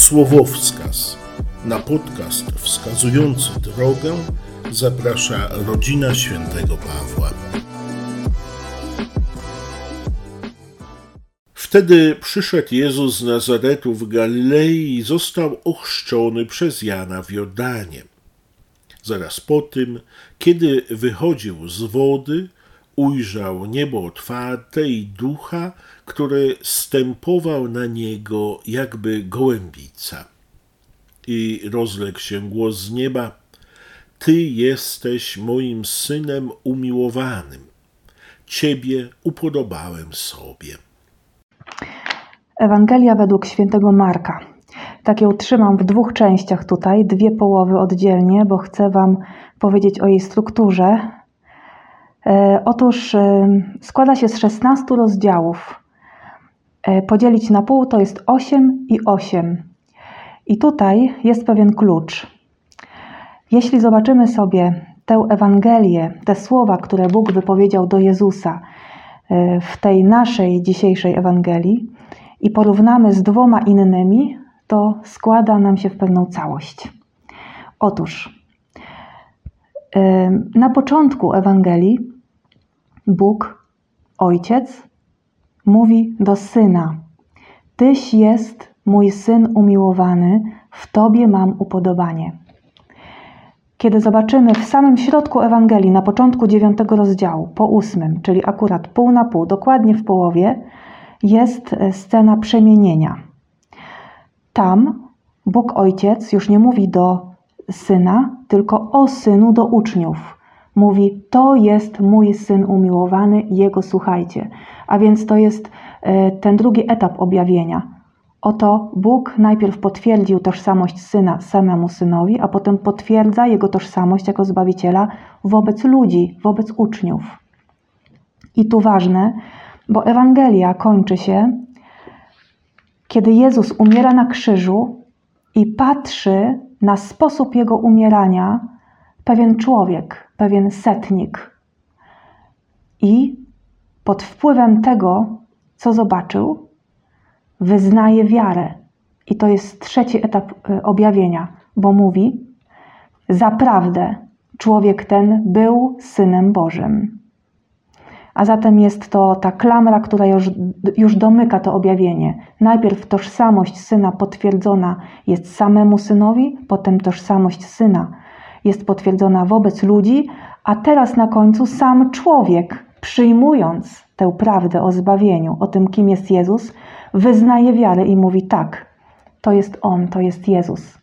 Słowowskaz. Na podcast wskazujący drogę zaprasza rodzina świętego Pawła. Wtedy przyszedł Jezus z Nazaretu w Galilei i został ochrzczony przez Jana w Jordanie. Zaraz po tym, kiedy wychodził z wody, ujrzał niebo otwarte i ducha, który stępował na niego jakby gołębica. I rozległ się głos z nieba: Ty jesteś moim synem umiłowanym. Ciebie upodobałem sobie. Ewangelia według świętego Marka. Tak ją trzymam w dwóch częściach tutaj, dwie połowy oddzielnie, bo chcę Wam powiedzieć o jej strukturze. E, otóż e, składa się z 16 rozdziałów. E, podzielić na pół to jest 8 i 8. I tutaj jest pewien klucz. Jeśli zobaczymy sobie tę Ewangelię, te słowa, które Bóg wypowiedział do Jezusa w tej naszej dzisiejszej Ewangelii i porównamy z dwoma innymi, to składa nam się w pewną całość. Otóż na początku Ewangelii Bóg, Ojciec, mówi do Syna: Tyś jest mój Syn umiłowany, w Tobie mam upodobanie. Kiedy zobaczymy w samym środku Ewangelii, na początku dziewiątego rozdziału, po ósmym, czyli akurat pół na pół, dokładnie w połowie, jest e, scena przemienienia. Tam Bóg Ojciec już nie mówi do syna, tylko o synu do uczniów. Mówi: To jest mój syn umiłowany, jego słuchajcie. A więc to jest e, ten drugi etap objawienia. Oto Bóg najpierw potwierdził tożsamość syna samemu synowi, a potem potwierdza jego tożsamość jako zbawiciela wobec ludzi, wobec uczniów. I tu ważne, bo Ewangelia kończy się, kiedy Jezus umiera na krzyżu i patrzy na sposób jego umierania pewien człowiek, pewien setnik. I pod wpływem tego, co zobaczył, wyznaje wiarę. I to jest trzeci etap y, objawienia, bo mówi: Zaprawdę człowiek ten był synem Bożym. A zatem jest to ta klamra, która już, już domyka to objawienie. Najpierw tożsamość syna potwierdzona jest samemu synowi, potem tożsamość syna jest potwierdzona wobec ludzi, a teraz na końcu sam człowiek, przyjmując tę prawdę o zbawieniu, o tym, kim jest Jezus, wyznaje wiarę i mówi: Tak, to jest On, to jest Jezus.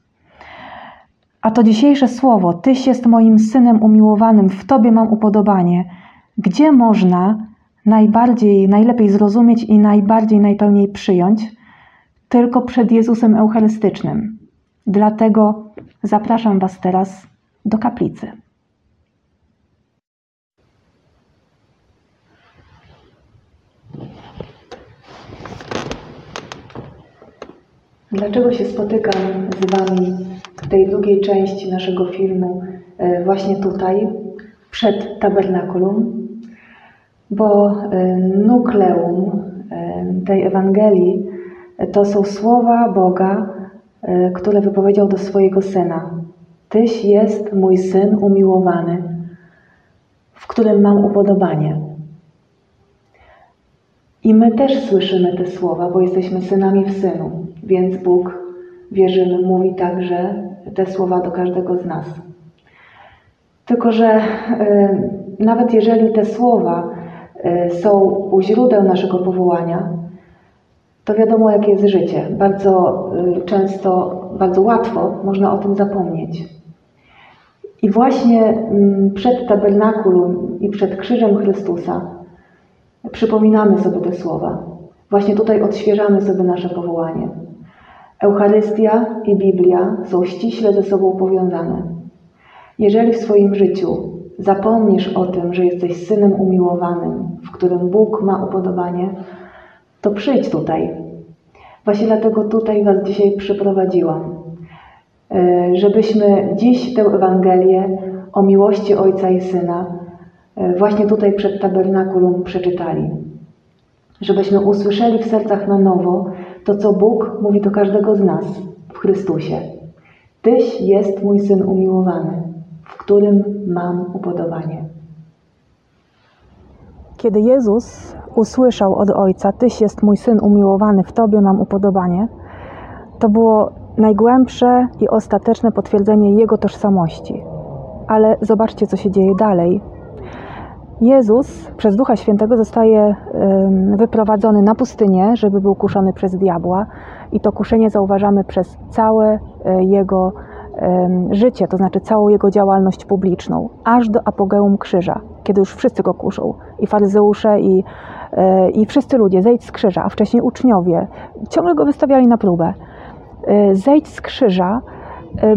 A to dzisiejsze słowo: Tyś jest moim synem umiłowanym, w Tobie mam upodobanie gdzie można najbardziej, najlepiej zrozumieć i najbardziej, najpełniej przyjąć, tylko przed Jezusem Eucharystycznym. Dlatego zapraszam Was teraz do kaplicy. Dlaczego się spotykam z Wami w tej drugiej części naszego filmu, e, właśnie tutaj, przed tabernakulum? bo y, nukleum y, tej Ewangelii to są słowa Boga, które wypowiedział do swojego syna. Tyś jest mój syn umiłowany, w którym mam upodobanie. I my też słyszymy te słowa, bo jesteśmy synami w synu, więc Bóg, wierzymy, mówi także te słowa do każdego z nas. Tylko, że y, nawet jeżeli te słowa E, są u źródeł naszego powołania, to wiadomo, jakie jest życie. Bardzo e, często, bardzo łatwo można o tym zapomnieć. I właśnie mm, przed tabernakulum i przed krzyżem Chrystusa przypominamy sobie te słowa. Właśnie tutaj odświeżamy sobie nasze powołanie. Eucharystia i Biblia są ściśle ze sobą powiązane. Jeżeli w swoim życiu zapomnisz o tym, że jesteś synem umiłowanym, w którym Bóg ma upodobanie, to przyjdź tutaj. Właśnie dlatego tutaj Was dzisiaj przyprowadziłam, żebyśmy dziś tę Ewangelię o miłości Ojca i Syna e, właśnie tutaj przed tabernakulum przeczytali. Żebyśmy usłyszeli w sercach na nowo to, co Bóg mówi do każdego z nas, w Chrystusie. Tyś jest mój syn umiłowany, w którym mam upodobanie. Kiedy Jezus usłyszał od Ojca: Tyś jest mój syn umiłowany, w Tobie mam upodobanie, to było najgłębsze i ostateczne potwierdzenie Jego tożsamości. Ale zobaczcie, co się dzieje dalej. Jezus przez Ducha Świętego zostaje wyprowadzony na pustynię, żeby był kuszony przez diabła, i to kuszenie zauważamy przez całe e, jego życie, to znaczy całą jego działalność publiczną, aż do apogeum krzyża, kiedy już wszyscy go kuszą, i faryzeusze, i, e, i wszyscy ludzie, zejdź z krzyża, a wcześniej uczniowie, ciągle go wystawiali na próbę. E, zejdź z krzyża,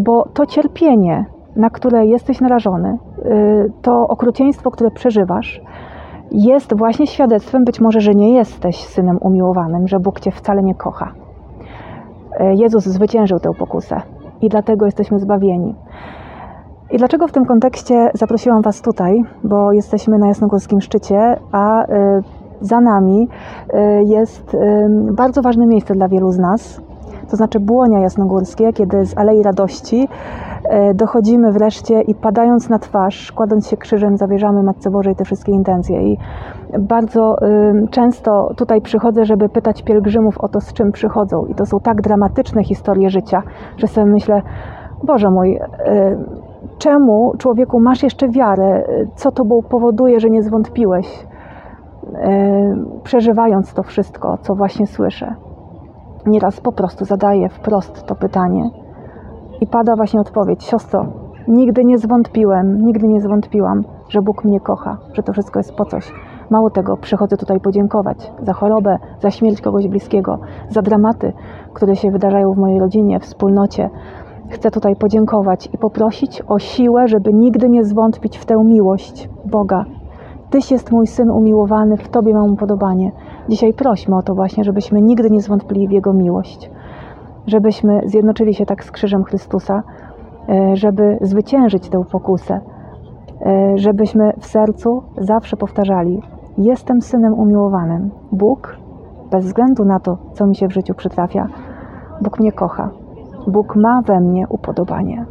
bo to cierpienie, na które jesteś narażony, to okrucieństwo, które przeżywasz, jest właśnie świadectwem być może, że nie jesteś synem umiłowanym, że Bóg cię wcale nie kocha. Jezus zwyciężył tę pokusę i dlatego jesteśmy zbawieni. I dlaczego w tym kontekście zaprosiłam Was tutaj? Bo jesteśmy na Jasnogórskim Szczycie, a za nami jest bardzo ważne miejsce dla wielu z nas, to znaczy Błonia Jasnogórskie, kiedy z Alei Radości dochodzimy wreszcie i padając na twarz, kładąc się krzyżem, zawierzamy Matce Bożej te wszystkie intencje. I bardzo często tutaj przychodzę, żeby pytać pielgrzymów o to, z czym przychodzą. I to są tak dramatyczne historie życia, że sobie myślę, Boże mój, czemu człowieku masz jeszcze wiarę? Co to powoduje, że nie zwątpiłeś, przeżywając to wszystko, co właśnie słyszę? Nieraz po prostu zadaję wprost to pytanie i pada właśnie odpowiedź: Siostro, nigdy nie zwątpiłem, nigdy nie zwątpiłam, że Bóg mnie kocha, że to wszystko jest po coś. Mało tego, przychodzę tutaj podziękować za chorobę, za śmierć kogoś bliskiego, za dramaty, które się wydarzają w mojej rodzinie, wspólnocie. Chcę tutaj podziękować i poprosić o siłę, żeby nigdy nie zwątpić w tę miłość Boga. Tyś jest mój syn umiłowany, w Tobie mam upodobanie. Dzisiaj prośmy o to właśnie, żebyśmy nigdy nie zwątpili w Jego miłość. Żebyśmy zjednoczyli się tak z krzyżem Chrystusa, e, żeby zwyciężyć tę pokusę. E, żebyśmy w sercu zawsze powtarzali: Jestem synem umiłowanym. Bóg, bez względu na to, co mi się w życiu przytrafia, Bóg mnie kocha. Bóg ma we mnie upodobanie.